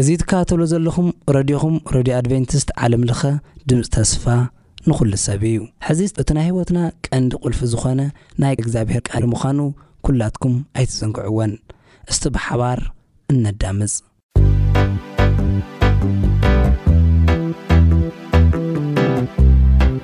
እዚ ትከታተልዎ ዘለኹም ረድዮኹም ረድዮ ኣድቨንቲስት ዓለም ለኸ ድምጺ ተስፋ ንኹሉ ሰብ እዩ። ሕዚ እቲ ናይ ህይወትና ቀንዲ ቁልፊ ዝኾነ ናይ እግዚኣብሔር ቃል ምዃኑ ኩላትኩም ኣይትዘንግዕዎን። እስቲ ብሓባር እነዳምጽ።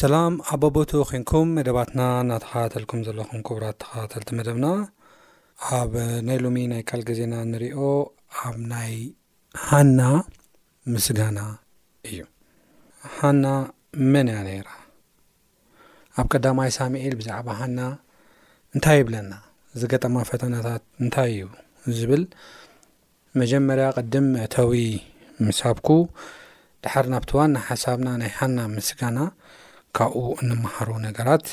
ሰላም ኣቦቦቱ ኮንኩም መደባትና እናተኸታተልኩም ዘለኹም ክቡራት ተኸታተልቲ መደብና ኣብ ናይ ሎሚ ናይ ካል ግዜና ንሪኦ ኣብ ናይ ሃና ምስጋና እዩ። ሃና መን እያ ነይራ? ኣብ ቀዳማይ ሳሙኤል ብዛዕባ ሃና እንታይ ይብለና? ዝገጠማ ፈተናታት እንታይ እዩ ዝብል መጀመርያ ቅድም መእተዊ ምሳብኩ ድሓር ናብቲ ዋና ሓሳብና ናይ ሃና ምስጋና ካብኡ እንመሃሮ ነገራት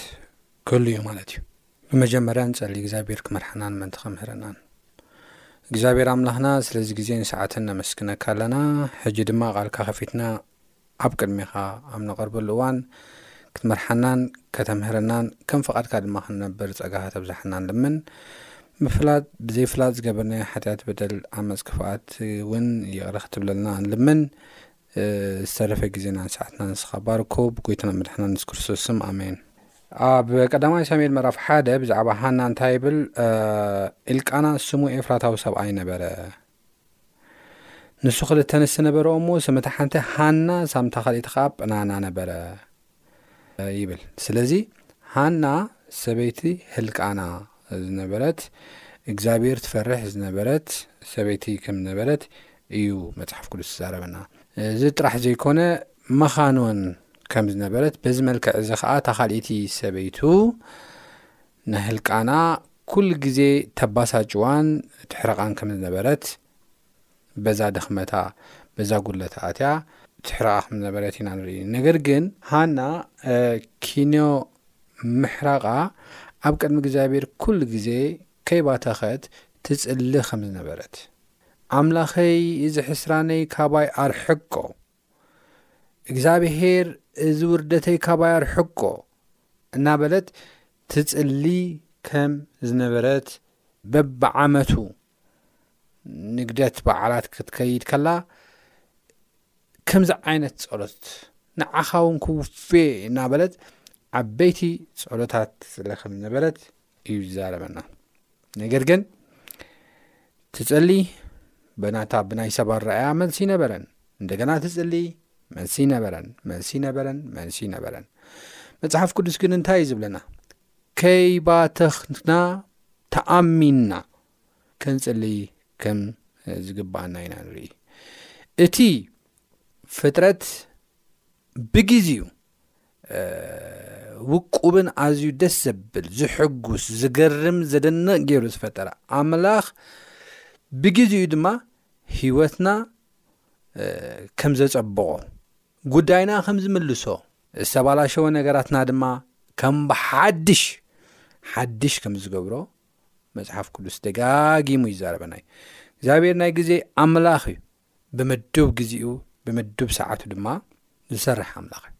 ክህሉ እዩ ማለት እዩ። ብመጀመርያ ንጸሊ እግዚኣብሔር ክመርሓናን ምእንቲ ክምህረናን እግዚኣብሔር ኣምላኽና ስለዚ ግዜን ሰዓትን ነመስግነካ ኣለና ሕጂ ድማ ቓልካ ከፊትና ኣብ ቅድሜኻ ኣብ ነቐርበሉ እዋን ክትመርሓናን ከተምህረናን ከም ፍቓድካ ድማ ክንነብር ጸጋኻ ተብዛሓና ንልምን ምፍላጥ ብዘይፍላጥ ዝገበርናዮ ሓጢኣት በደል ዓመፅ ክፍኣት እውን ይቕረ ክትብለልና ንልምን ዝተረፈ ግዜናን ሰዓትና ንስኻ ባርኮ ብጎይታና መድሓና ንስ ክርስቶስ ስም ኣሜን ኣብ ቀዳማይ ሳሙኤል ምዕራፍ ሓደ ብዛዕባ ሃና እንታይ ይብል ኢልቃና ስሙ ኤፍራታዊ ሰብኣይ ነበረ ንሱ ክልተ ኣንስቲ ነበረኦ እሞ ስምታ ሓንቲ ሃና ሳምታ ካልኢቲ ከዓ ጵናና ነበረ ይብል ስለዚ ሃና ሰበይቲ ህልቃና ዝነበረት እግዚኣብሔር ትፈርሕ ዝነበረት ሰበይቲ ከም ዝነበረት እዩ መፅሓፍ ቅዱስ ዝዛረበና እዚ ጥራሕ ዘይኮነ መኻኖን ከም ዝነበረት በዚ መልክዕ እዚ ከዓ እታ ካልኢቲ ሰበይቱ ናይ ህልቃና ኩሉ ግዜ ተባሳጭዋን ትሕረቓን ከም ዝነበረት በዛ ድኽመታ በዛ ጉድለታ ኣትያ ትሕረቓ ከም ዝነበረት ኢና ንርኢ ነገር ግን ሃና ኪንዮ ምሕራቓ ኣብ ቅድሚ እግዚኣብሔር ኩሉ ግዜ ከይባተኸት ትጽሊ ከም ዝነበረት ኣምላኸይ እዚ ሕስራነይ ካባይ ኣርሕቆ እግዚኣብሔር እዚ ውርደተይ ካባይ ኣርሕቆ እናበለት ትጽሊ ከም ዝነበረት በብዓመቱ ንግደት በዓላት ክትከይድ ከላ ከምዚ ዓይነት ጸሎት ንዓኻ እውን ክውፌ እናበለት ዓበይቲ ጸሎታት ትጽለ ከም ዝነበረት እዩ ዝዛረበና ነገር ግን ትጽሊ በናታ ብናይ ሰብ ኣረኣያ መልሲ ነበረን እንደገና ትጽሊ መልሲ ነበረን መልሲ ነበረን መልሲ ነበረን መጽሓፍ ቅዱስ ግን እንታይ እዩ ዝብለና ከይባተኽና ተኣሚንና ክንጽሊ ከም ዝግብኣና ኢና ንርኢ። እቲ ፍጥረት ብግዜኡ ውቁብን ኣዝዩ ደስ ዘብል ዝሕጉስ ዝገርም ዘደንቕ ገይሩ ዝፈጠረ ኣምላኽ ብግዜኡ ድማ ህይወትና ከም ዘጸብቖ ጉዳይና ከም ዝምልሶ፣ ዝተባላሸወ ነገራትና ድማ ከም ብሓድሽ ሓድሽ ከም ዝገብሮ መጽሓፍ ቅዱስ ደጋጊሙ ይዛረበና እዩ። እግዚኣብሔር ናይ ግዜ ኣምላኽ እዩ። ብምዱብ ግዜኡ ብምዱብ ሰዓቱ ድማ ዝሰርሕ ኣምላኽ እዩ።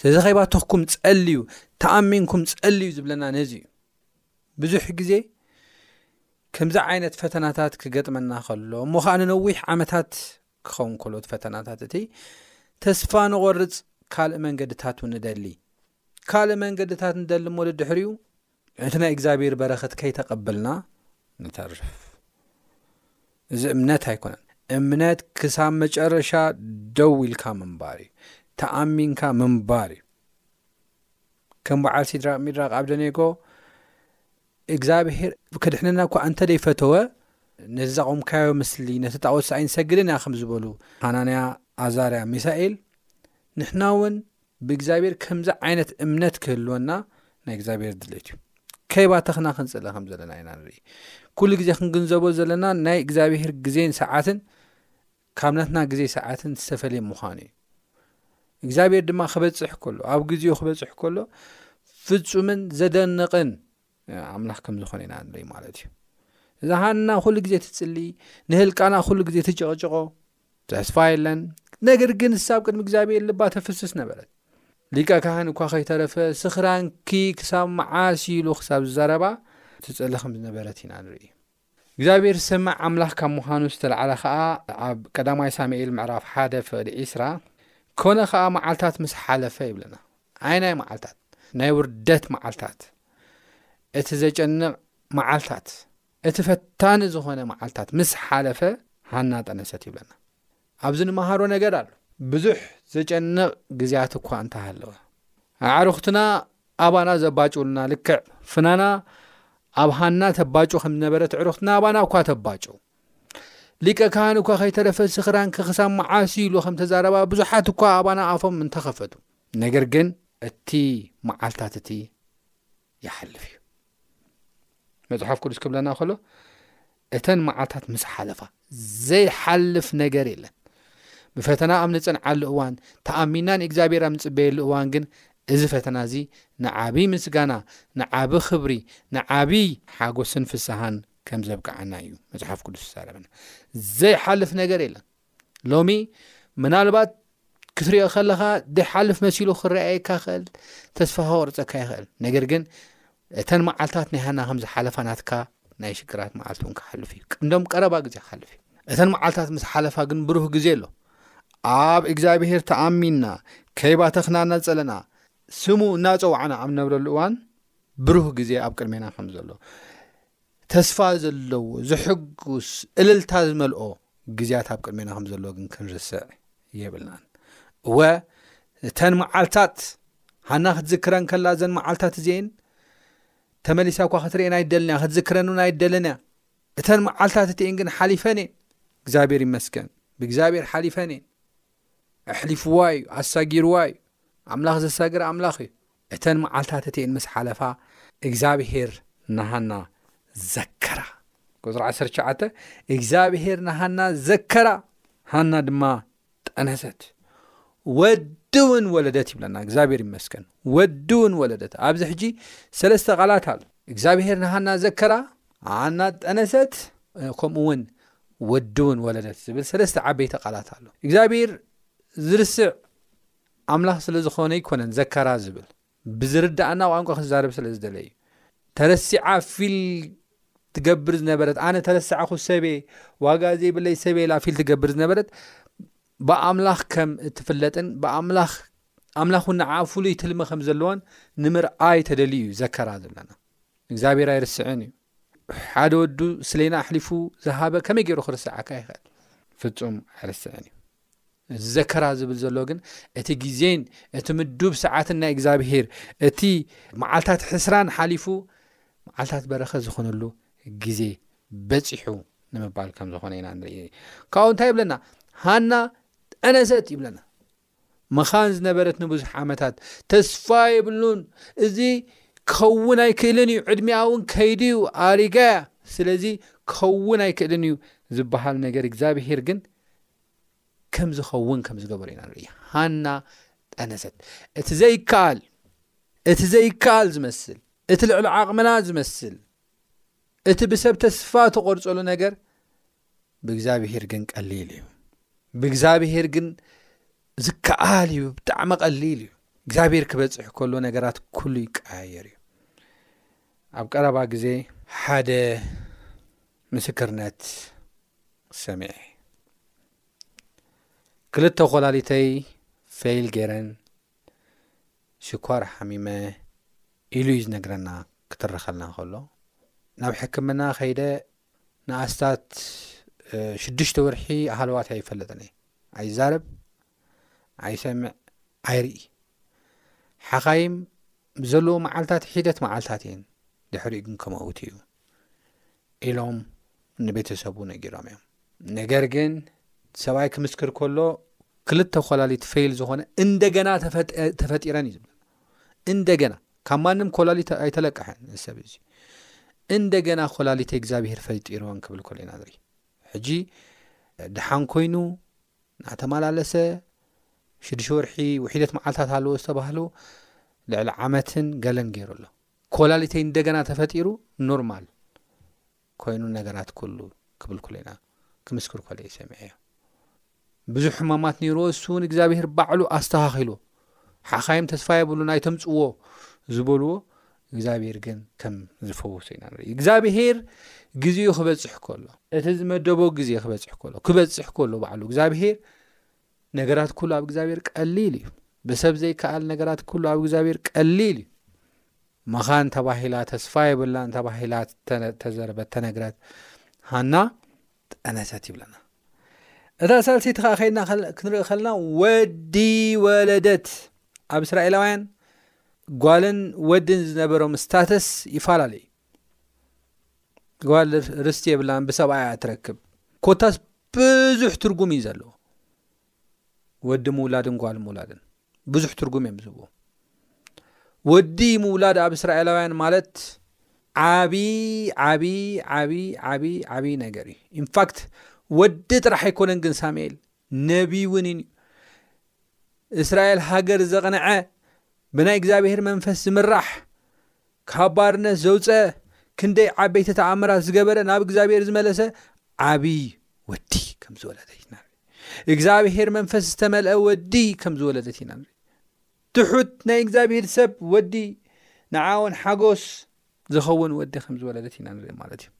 ስለዚ ከይባተኽኩም ጸልዩ ተኣሚንኩም ጸልዩ ዝብለና ነዚ እዩ ብዙሕ ግዜ ከምዚ ዓይነት ፈተናታት ክገጥመና ከሎ እሞ ከዓ ንነዊሕ ዓመታት ክኸውን ከሎ እቲ ፈተናታት እቲ ተስፋ ንቆርፅ ካልእ መንገድታት ውን ንደሊ ካልእ መንገድታት ንደሊ እሞ ድድሕሪኡ እቲ ናይ እግዚኣብሔር በረኸት ከይተቐበልና ንተርፍ እዚ እምነት ኣይኮነን እምነት ክሳብ መጨረሻ ደው ኢልካ ምንባር እዩ ተኣሚንካ ምንባር እዩ ከም በዓል ሲድራቅ ሚድራቅ ኣብ ደኔጎ እግዝኣብሄር ከድሕነና እኳ እንተ ደይፈተወ፣ ነዚ ዛቖምካዮ ምስሊ፣ ነቲ ጣኦትስ ኣይንሰግድን ኢና ከም ዝበሉ ሃናንያ፣ ኣዛርያ፣ ሚሳኤል፣ ንሕናውን ብእግዝኣብሄር ከምዚ ዓይነት እምነት ክህልወና ናይ እግዝኣብሄር ድሌት እዩ። ከይባተኽና ክንጽሊ ከም ዘለና ኢና ንርኢ። ኩሉ ግዜ ክንግንዘቦ ዘለና ናይ እግዝኣብሄር ግዜን ሰዓትን ካብ ናትና ግዜ ሰዓትን ዝተፈልየ ምዃኑ እዩ እግዚኣብሔር ድማ ክበፅሕ ከሎ ኣብ ግዜኡ ክበፅሕ ከሎ ፍፁምን ዘደንቕን ኣምላኽ ከም ዝኾነ ኢና ንርኢ ማለት እዩ እዛ ሃና ኩሉ ግዜ ትፅሊ ንህልቃና ኩሉ ግዜ ትጭቕጭቆ ተስፋ የለን ነገር ግን ንሳብ ቅድሚ እግዚኣብሔር ልባ ተፍስስ ነበረት ሊቀ ካህን እኳ ከይተረፈ ስኽራንኪ ክሳብ መዓስ ኢሉ ክሳብ ዝዘረባ ትፅሊ ከም ዝነበረት ኢና ንርኢ እግዚኣብሄር ሰማዒ ኣምላኽ ካብ ምዃኑ ዝተላዕለ ኸኣ ኣብ ቀዳማይ ሳሙኤል ምዕራፍ ሓደ ፍቕዲ ዒስራ ኮነ ኸኣ መዓልታት ምስ ሓለፈ ይብለና። ኣየናይ መዓልታት? ናይ ውርደት መዓልታት፣ እቲ ዘጨንቕ መዓልታት፣ እቲ ፈታኒ ዝኾነ መዓልታት ምስ ሓለፈ ሃና ጠነሰት ይብለና። ኣብዚ ንመሃሮ ነገር ኣሎ። ብዙሕ ዘጨንቕ ግዝያት እኳ እንተ ሃለወ፣ ኣዕሩኽትና ኣባና ዘባጭውልና ልክዕ ፍናና ኣብ ሃና ተባጩ ከም ዝነበረት ኣዕሩኽትና ኣባና እኳ ተባጩ። ሊቀ ካህን እኳ ከይተረፈ ስኽራንኪ ክሳብ መዓስ ኢሉ ከም ተዛረባ ብዙሓት እኳ ኣባና ኣፎም እንተኸፈቱ፣ ነገር ግን እቲ መዓልታት እቲ ይሓልፍ እዩ መፅሓፍ ቅዱስ ክብለና ከሎ እተን መዓልታት ምስ ሓለፋ ዘይሓልፍ ነገር የለን ብፈተና ኣብ ንፅንዓሉ እዋን ተኣሚና ንእግዚኣብሔር ኣብ ንፅበየሉ እዋን ግን እዚ ፈተና እዚ ንዓብዪ ምስጋና ንዓብ ክብሪ ንዓብዪ ሓጎስን ፍስሃን ከም ዘብቅዓና እዩ መፅሓፍ ቅዱስ ዝዛረበና ዘይሓልፍ ነገር የለን ሎሚ ምናልባት ክትሪኦ ከለኻ ድሓልፍ መሲሉ ክረኣየካ ክእል ተስፋ ከቁርፀካ ይኽእል ነገር ግን እተን መዓልታት ናይ ሃና ከም ዝሓለፋ ናትካ ናይ ሽግራት መዓልቲ እውን ክሓልፍ እዩ ቅንዶም ቀረባ ግዜ ክሓልፍ እዩ እተን መዓልታት ምስ ሓለፋ ግን ብሩህ ግዜ ኣሎ ኣብ እግዚኣብሄር ተኣሚንና ከይባተኽና እናፀለና ስሙ እናፀዋዕና ኣብ ነብረሉ እዋን ብሩህ ግዜ ኣብ ቅድሜና ከም ዘሎ ተስፋ ዘለዎ፣ ዘሕጉስ፣ እልልታ ዝመልኦ ግዜያት ኣብ ቅድሜና ከም ዘሎ ግን ክንርስዕ የብልናን። እወ እተን መዓልታት ሃና ክትዝክረን ከላ እዘን መዓልታት እዚኤን ተመሊሳ እኳ ክትርእየን ኣይደልን እያ፣ ክትዝክረን እውን ኣይደልን እያ። እተን መዓልታት እቲኤን ግን ሓሊፈን እየን። እግዚኣብሔር ይመስገን ብእግዚኣብሔር ሓሊፈን እየን። ኣሕሊፍዋ እዩ፣ ኣሳጊርዋ እዩ። ኣምላኽ ዘሳግር ኣምላኽ እዩ። እተን መዓልታት እቲኤን ምስ ሓለፋ፣ እግዚኣብሄር ንሃና ዘከራ። ቁጽሪ ዓሰርተ ትሽዓተ፣ እግዚኣብሄር ንሃና ዘከራ፣ ሃና ድማ ጠነሰት፣ ወዲ እውን ወለደት ይብለና። እግዚኣብሄር ይመስገን፣ ወዲ እውን ወለደት። ኣብዚ ሕጂ ሰለስተ ቃላት ኣሎ። እግዚኣብሄር ንሃና ዘከራ፣ ሃና ጠነሰት፣ ከምኡ እውን ወዲ እውን ወለደት ዝብል ሰለስተ ዓበይቲ ቃላት ኣሎ። እግዚኣብሄር ዝርስዕ ኣምላኽ ስለ ዝዀነ ኣይኰነን ዘካራ ዝብል፣ ብዝርድኣና ቋንቋ ክዛረብ ስለ ዝደለየ እዩ። ተረሲዓ ፊል ትገብር ዝነበረት፣ ኣነ ተረሳዕኩ ሰብ'የ፣ ዋጋ ዘይብለይ ሰብ'የ ኢላ ፊል ትገብር ዝነበረት፣ ብኣምላኽ ከም እትፍለጥን ብኣምላኽ ኣምላኽ እውን ንዓኣ ፍሉይ ትልሚ ከም ዘለዋን ንምርኣይ ተደልዩ እዩ ዘካራ ዘለና። እግዚኣብሔር ኣይርስዕን እዩ። ሓደ ወዱ ስሌና ኣሕሊፉ ዝሃበ ከመይ ገይሩ ክርስዓካ ይኽእል? ፍጹም ኣይርስዕን እዩ። ዝዘከራ ዝብል ዘሎ ግን እቲ ግዜን እቲ ምዱብ ሰዓትን ናይ እግዚኣብሄር እቲ መዓልታት ሕስራን ሓሊፉ መዓልታት በረኸ ዝኾነሉ ግዜ በፂሑ ንምባል ከም ዝኾነ ኢና ንርኢ ካብኡ እንታይ ይብለና ሃና ጠነሰት ይብለና መኻን ዝነበረት ንብዙሕ ዓመታት ተስፋ የብሉን እዚ ክኸውን ኣይክእልን እዩ ዕድሚኣ እውን ከይዲ እዩ ኣሪጋያ ስለዚ ክኸውን ኣይክእልን እዩ ዝበሃል ነገር እግዚኣብሄር ግን ከም ዝኸውን ከም ዝገበሩ ኢና ንርኢ ሃና ጠነሰት እቲ ዘይከኣል እቲ ዘይከኣል ዝመስል እቲ ልዕሊ ዓቕምና ዝመስል እቲ ብሰብ ተስፋ ተቖርጸሉ ነገር ብእግዚኣብሄር ግን ቀሊል እዩ ብእግዚኣብሄር ግን ዝከኣል እዩ ብጣዕሚ ቀሊል እዩ እግዚኣብሄር ክበጽሕ ከሎ ነገራት ኩሉ ይቀያየር እዩ ኣብ ቀረባ ግዜ ሓደ ምስክርነት ሰሚዐ ክልተ ኮላሊተይ ፈይል ገይረን ሽኳር ሓሚመ ኢሉ እዩ ዝነግረና ክትረኸልና ከሎ ናብ ሕክምና ከይደ ንኣስታት ሽዱሽተ ወርሒ ሃለዋት ኣይፈለጥን እየ ኣይዛረብ ኣይሰምዕ ኣይርኢ ሓኻይም ዘለዉ መዓልታት ሒደት መዓልታት እየን ድሕሪኡ ግን ከመውት እዩ ኢሎም ንቤተሰቡ ነጊሮም እዮም ነገር ግን ሰብኣይ ክምስክር ከሎ ክልተ ኮላሊት ፈይል ዝኾነ እንደገና ተፈጢረን እዩ ዝብለ እንደገና ካብ ማንም ኮላሊት ኣይተለቀሐን ሰብ እዚ እንደገና ኮላሊት እግዚኣብሄር ፈጢርዎን ክብል ኮሎ ኢና ንርኢ ሕጂ ድሓን ኮይኑ ናተመላለሰ ሽዱሽተ ወርሒ ውሒደት መዓልታት ኣለዎ ዝተባህሉ ልዕሊ ዓመትን ገለን ገይሩ ኣሎ ኮላሊተይ እንደገና ተፈጢሩ ኖርማል ኮይኑ ነገራት ኩሉ ክብል ኩለና ክምስክር ኮለ ሰሚዐዮ ብዙሕ ሕማማት ነይርዎ እሱ እውን እግዚኣብሄር ባዕሉ ኣስተኻኺሉ ሓኻይም ተስፋ የብሉን ኣይተምፅዎ ዝበልዎ እግዚኣብሄር ግን ከም ዝፈውሶ ኢና ንርኢ እግዚኣብሄር ግዜኡ ክበፅሕ ከሎ እቲ ዝመደቦ ግዜ ክበፅሕ ከሎ ክበፅሕ ከሎ ባዕሉ እግዚኣብሄር ነገራት ኩሉ ኣብ እግዚኣብሔር ቀሊል እዩ ብሰብ ዘይከኣል ነገራት ኩሉ ኣብ እግዚኣብሔር ቀሊል እዩ መኻን ተባሂላ ተስፋ የብላን ተባሂላ ተዘረበት ተነግረት ሃና ጠነሰት ይብለና እታ ሳልሰይቲ ከዓ ከይድና ክንርኢ ከለና ወዲ ወለደት ኣብ እስራኤላውያን ጓልን ወድን ዝነበሮም ስታተስ ይፈላለዩ ጓል ርስቲ የብላን ብሰብኣያ ትረክብ ኮታስ ብዙሕ ትርጉም እዩ ዘለዎ ወዲ ምውላድን ጓል ምውላድን ብዙሕ ትርጉም እዮም ዝህብዎ ወዲ ምውላድ ኣብ እስራኤላውያን ማለት ዓብ ዓብ ዓብ ዓብ ዓብዪ ነገር እዩ ኢንፋክት ወዲ ጥራሕ ኣይኮነን ግን ሳሙኤል ነቢይ እውን ዩ እስራኤል ሃገር ዘቕንዐ ብናይ እግዚኣብሔር መንፈስ ዝምራሕ ካብ ባርነት ዘውፀ ክንደይ ዓበይቲ ተኣምራት ዝገበረ ናብ እግዚኣብሔር ዝመለሰ ዓብይ ወዲ ከም ዝወለደ ኢና እግዚኣብሔር መንፈስ ዝተመልአ ወዲ ከም ዝወለደት ኢና ንርኢ ትሑት ናይ እግዚኣብሔር ሰብ ወዲ ንዓውን ሓጎስ ዝኸውን ወዲ ከም ዝወለደት ኢና ንርኢ ማለት እዩ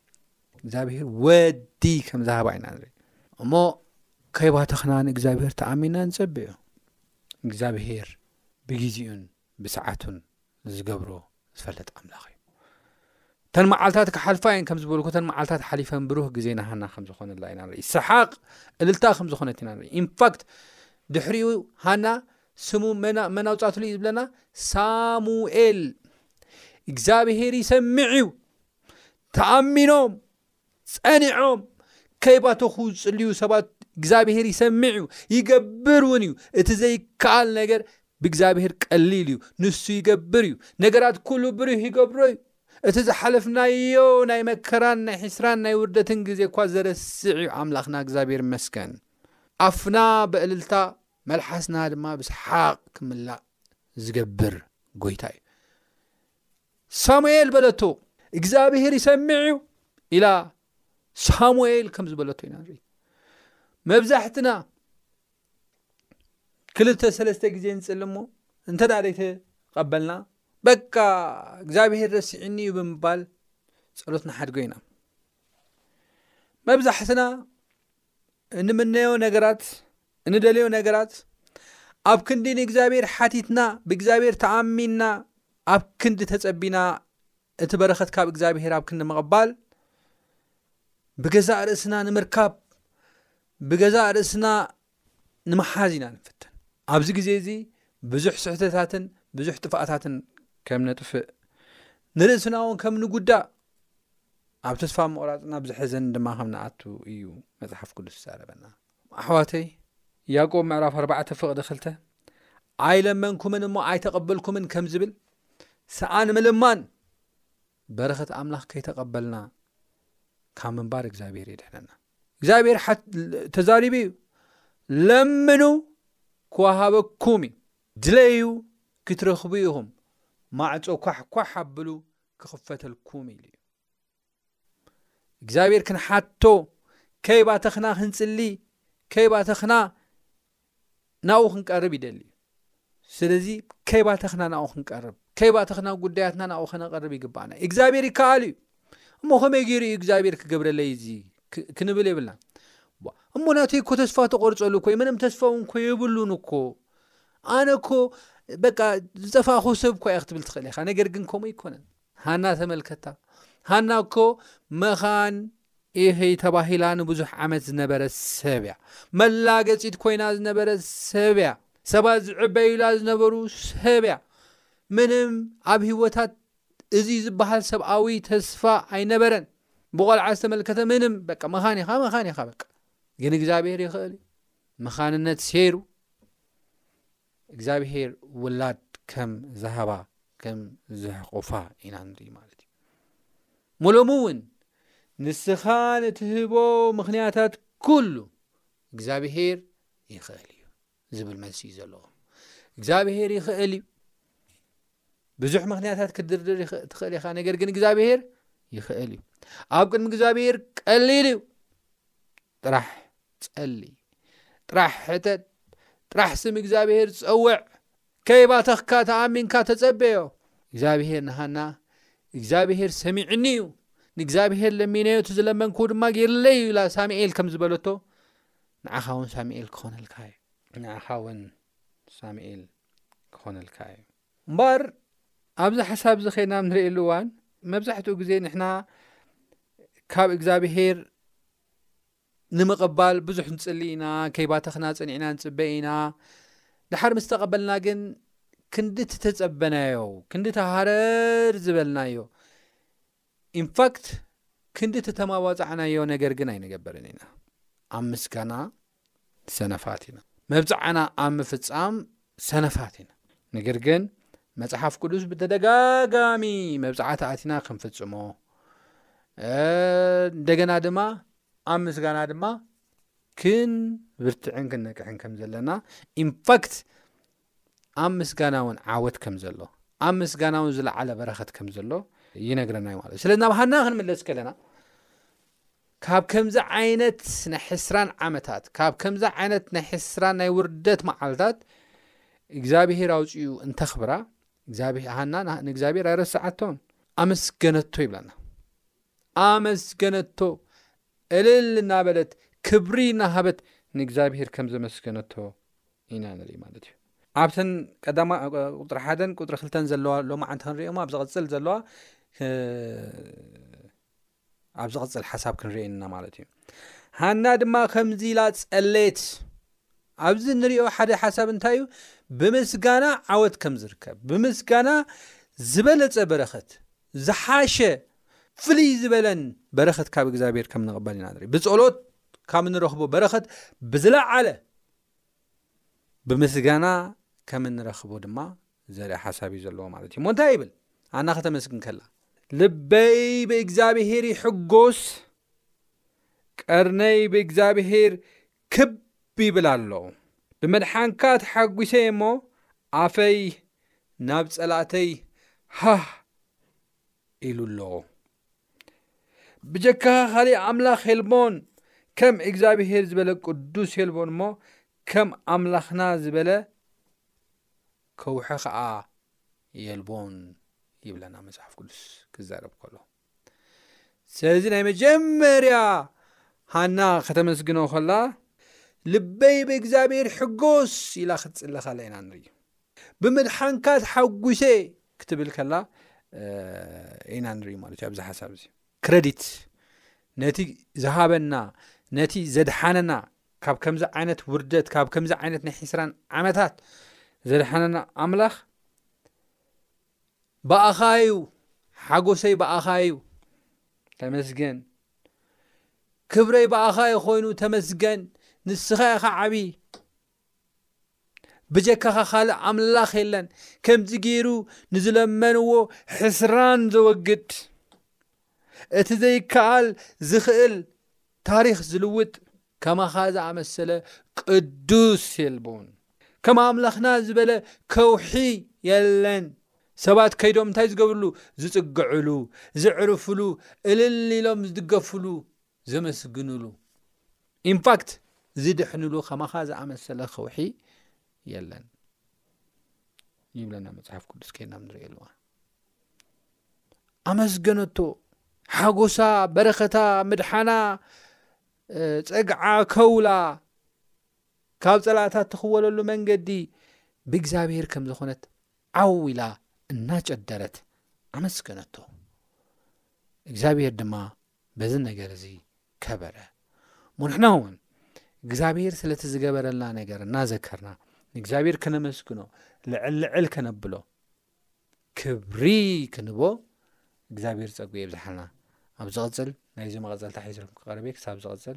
እግዚኣብሄር ወዲ ከም ዝሃባ ኢና ንርኢ እሞ ከይባተኽና ንእግዚኣብሄር ተኣሚና ንጸብ እዩ እግዚኣብሄር ብግዜኡን ብሰዓቱን ዝገብሮ ዝፈለጥ ኣምላኽ እዩ እተን መዓልታት ክሓልፋ እየን ከም ዝበልኩ ተን መዓልታት ሓሊፈን ብሩህ ግዜ ናሃና ከም ዝኾነላ ኢና ንርኢ ሰሓቅ እልልታ ከም ዝኾነት ኢና ንርኢ ኢንፋክት ድሕሪኡ ሃና ስሙ መን ኣውፃትሉ እዩ ዝብለና ሳሙኤል እግዚኣብሄር ይሰምዕ እዩ ተኣሚኖም ጸኒዖም ከይባተኹ ዝጽልዩ ሰባት እግዚኣብሄር ይሰምዕ እዩ ይገብር እውን እዩ እቲ ዘይከኣል ነገር ብእግዚኣብሄር ቀሊል እዩ ንሱ ይገብር እዩ ነገራት ኩሉ ብርህ ይገብሮ እዩ እቲ ዝሓለፍናዮ ናይ መከራን ናይ ሕስራን ናይ ውርደትን ግዜ እኳ ዘረስዕ እዩ ኣምላኽና እግዚኣብሄር መስከን ኣፍና በእልልታ መልሓስና ድማ ብስሓቅ ክምላእ ዝገብር ጎይታ እዩ ሳሙኤል በለቶ እግዚኣብሄር ይሰምዕ እዩ ኢላ ሳሙኤል ከም ዝበለቶ ኢና ንርኢ መብዛሕትና ክልተ ሰለስተ ግዜ ንፅሊ እሞ እንተ ዘይተቐበልና በቃ እግዚኣብሄር ረሲዕኒ እዩ ብምባል ፀሎት ንሓድጎ ኢና መብዛሕትና እንምነዮ ነገራት እንደልዮ ነገራት ኣብ ክንዲ ንእግዚኣብሔር ሓቲትና ብእግዚኣብሔር ተኣሚንና ኣብ ክንዲ ተጸቢና እቲ በረኸት ካብ እግዚኣብሔር ኣብ ክንዲ ምቕባል ብገዛእ ርእስና ንምርካብ ብገዛእ ርእስና ንምሓዝ ኢና ንፍትን ኣብዚ ግዜ እዚ ብዙሕ ስሕተታትን ብዙሕ ጥፍኣታትን ከም ነጥፍእ ንርእስና እውን ከም ንጉዳእ ኣብ ተስፋ ምቑራጽን ኣብ ዝሐዘን ድማ ከም ንኣቱ እዩ መጽሓፍ ቅዱስ ዝዛረበና ኣሕዋተይ ያቆብ ምዕራፍ ኣርባዕተ ፍቕዲ ክልተ ኣይለመንኩምን እሞ ኣይተቐበልኩምን ከም ዝብል ሰኣን ምልማን በረኸት ኣምላኽ ከይተቐበልና ካብ ምንባር እግዚኣብሄር የድሕነና እግዚኣብሄር ተዛሪቡ እዩ ለምኑ ክወሃበኩም እዩ ድለዩ ክትረኽቡ ኢኹም ማዕፆ ኳሕኳሕ ኣብሉ ክኽፈተልኩም ኢሉ እዩ እግዚኣብሔር ክንሓቶ ከይባተኽና ክንጽሊ ከይባተኽና ናብኡ ክንቀርብ ይደሊ እዩ ስለዚ ከይባተኽና ናብኡ ክንቀርብ ከይባተኽና ጉዳያትና ናብኡ ከነቐርብ ይግባኣና እዩ እግዚኣብሔር ይከኣሉ እዩ እሞ ከመይ ገይሩ እዩ እግዚኣብሔር ክገብረለይ እዚ ክንብል የብልና እሞ ናተይ እኮ ተስፋ ተቆርፀሉ እኮ ምንም ተስፋ እውን እኮ የብሉን እኮ ኣነ እኮ በቃ ዝጠፋእኹ ሰብ እኳ እየ ክትብል ትኽእል ኢኻ ነገር ግን ከምኡ ኣይኮነን ሃና ተመልከታ ሃና እኮ መኻን ኢኺ ተባሂላ ንብዙሕ ዓመት ዝነበረት ሰብ እያ መላገፂት ኮይና ዝነበረት ሰብ እያ ሰባት ዝዕበዩላ ዝነበሩ ሰብ እያ ምንም ኣብ ህይወታት እዚ ዝበሃል ሰብኣዊ ተስፋ ኣይነበረን ብቆልዓ ዝተመልከተ ምንም በቃ መኻን ኢኻ መኻን ኢኻ በቃ ግን እግዚኣብሄር ይኽእል እዩ መኻንነት ሴሩ እግዚኣብሄር ውላድ ከም ዝሃባ ከም ዘሕቑፋ ኢና ንርኢ ማለት እዩ ሞሎሚ እውን ንስኻ ንትህቦ ምኽንያታት ኩሉ እግዚኣብሄር ይኽእል እዩ ዝብል መልሲ እዩ ዘለዎ እግዚኣብሄር ይኽእል እዩ ብዙሕ ምኽንያታት ክድርድር ትኽእል ኢኻ ነገር ግን እግዚኣብሄር ይኽእል እዩ ኣብ ቅድሚ እግዚኣብሄር ቀሊል እዩ ጥራሕ ጸሊ፣ ጥራሕ ሕተት፣ ጥራሕ ስም እግዚኣብሄር ጸውዕ፣ ከይባተኽካ ተኣሚንካ ተጸበዮ። እግዚኣብሄር ንሃና፣ እግዚኣብሄር ሰሚዑኒ እዩ፣ ንእግዚኣብሄር ለሚነዮ እቲ ዝለመንክዎ ድማ ገይርለይ እዩ ኢላ ሳሙኤል ከም ዝበለቶ ንዓኻ እውን ሳሙኤል ክኾነልካ እዩ። ንዓኻ እውን ሳሙኤል ክኾነልካ እዩ። እምበኣር ኣብዚ ሓሳብ እዚ ኸይና ኣብ ንርእየሉ እዋን መብዛሕትኡ ግዜ ንሕና ካብ እግዚኣብሄር ንምቕባል ብዙሕ ንጽሊ ኢና፣ ከይባተኽና ጸኒዕና ንጽበ ኢና። ደሓር ምስ ተቐበልና ግን ክንዲ እቲ ተጸበናዮ፣ ክንዲ እቲ ሃረር ዝበልናዮ፣ ኢንፋክት ክንዲ እቲ ተማባጻዕናዮ ነገር ግን ኣይንገብርን ኢና። ኣብ ምስጋና ሰነፋት ኢና። መብጽዓና ኣብ ምፍጻም ሰነፋት ኢና። ነገር ግን መጽሓፍ ቅዱስ ብተደጋጋሚ መብጽዓት ኣእቲና ክንፍጽሞ እንደገና ድማ ኣብ ምስጋና ድማ ክን ብርትዕን ክንነቅሕን ከም ዘለና ኢንፋክት ኣብ ምስጋናውን ዓወት ከም ዘሎ ኣብ ምስጋናውን ዝለዓለ በረኸት ከም ዘሎ ይነግረና እዩ ማለት ስለዚ ናብ ሃና ክንምለስ ከለና ካብ ከምዚ ዓይነት ናይ ሕስራን ዓመታት ካብ ከምዚ ዓይነት ናይ ሕስራን ናይ ውርደት መዓልታት እግዚኣብሄር ኣውፅኡ እንተኽብራ ሃና ንእግዚኣብሄር ኣይረስዓቶን ኣመስገነቶ ይብላና ኣመስገነቶ እልል እናበለት ክብሪ እናሃበት ንእግዚኣብሄር ከም ዘመስገነቶ ኢና ንርኢ ማለት እዩ ኣብተን ቀዳማ ቁጥሪ ሓደን ቁጥሪ ክልተን ዘለዋ ሎማዓንቲ ክንሪኦማ ኣብ ዝቕፅል ዘለዋ ኣብ ዝቕፅል ሓሳብ ክንርኤንና ማለት እዩ ሃና ድማ ከምዚ ኢላ ፀለየት ኣብዚ ንሪኦ ሓደ ሓሳብ እንታይ እዩ ብምስጋና ዓወት ከም ዝርከብ ብምስጋና ዝበለፀ በረኸት ዝሓሸ ፍልይ ዝበለን በረኸት ካብ እግዚኣብሔር ከም ንቕበል ኢና ንርኢ ብፀሎት ካብ ንረኽቦ በረኸት ብዝለዓለ ብምስጋና ከም እንረኽቦ ድማ ዘርኢ ሓሳብ እዩ ዘለዎ ማለት እዩ እሞ እንታይ ይብል ኣና ከተመስግን ከላ ልበይ ብእግዚኣብሄር ይሕጎስ ቀርነይ ብእግዚኣብሄር ክብ ይብል ኣሎ ብመድሓንካ ተሓጒሰ እሞ ኣፈይ ናብ ጸላእተይ ሃህ ኢሉ ኣሎ ብጀካ ካሊእ ኣምላኽ የልቦን ከም እግዚኣብሄር ዝበለ ቅዱስ የልቦን እሞ ከም ኣምላኽና ዝበለ ከውሒ ከዓ የልቦን ይብለና መፅሓፍ ቅዱስ ክዛረብ ከሎ ስለዚ ናይ መጀመርያ ሃና ከተመስግኖ ከላ ልበይ ብእግዚኣብሄር ሕጎስ ኢላ ክትፅለኸለና ንርዩ ብምድሓንካ ተሓጒሰ ክትብል ከላ ኢና ንርኢ ማለት እዩ ኣብዚ ሓሳብ እዚ ክረዲት ነቲ ዝሃበና ነቲ ዘድሓነና ካብ ከምዚ ዓይነት ውርደት ካብ ከምዚ ዓይነት ናይ ሒስራን ዓመታት ዘድሓነና ኣምላኽ ብኣኻ እዩ ሓጎሰይ ብኣኻ እዩ ተመስገን ክብረይ ብኣኻ ዩ ኮይኑ ተመስገን ንስኻ ኢኻ ዓብዪ ብጀካኻ ካልእ ኣምላኽ የለን ከምዚ ገይሩ ንዝለመንዎ ሕስራን ዘወግድ እቲ ዘይከኣል ዝኽእል ታሪኽ ዝልውጥ ከማኻ ዝኣመሰለ ቅዱስ የልቦን ከም ኣምላኽና ዝበለ ከውሒ የለን ሰባት ከይዶም እንታይ ዝገብርሉ ዝጽግዕሉ ዝዕርፍሉ እልል ኢሎም ዝድገፍሉ ዘመስግንሉ ኢንፋክት ዝድሕንሉ ከማኻ ዝኣመሰለ ከውሒ የለን ይብለና መፅሓፍ ቅዱስ ከይና ንርእየሉዋ ኣመስገነቶ ሓጎሳ በረኸታ ምድሓና ፀግዓ ከውላ ካብ ፀላእታት ትኽወለሉ መንገዲ ብእግዚኣብሄር ከም ዝኾነት ዓው ኢላ እናጨደረት ኣመስገነቶ እግዚኣብሄር ድማ በዚ ነገር እዚ ከበረ እሞ ንሕና እውን እግዚኣብሔር ስለቲ ዝገበረልና ነገር እናዘከርና ንእግዚኣብሔር ከነመስግኖ ልዕል ልዕል ከነብሎ ክብሪ ክንቦ እግዚኣብሔር ጸጉ የብዝሓልና ኣብ ዝቕጽል ናይዚ መቐጸልታ ሒዝኩም ክቐርብ ክሳብ ዝቕጽል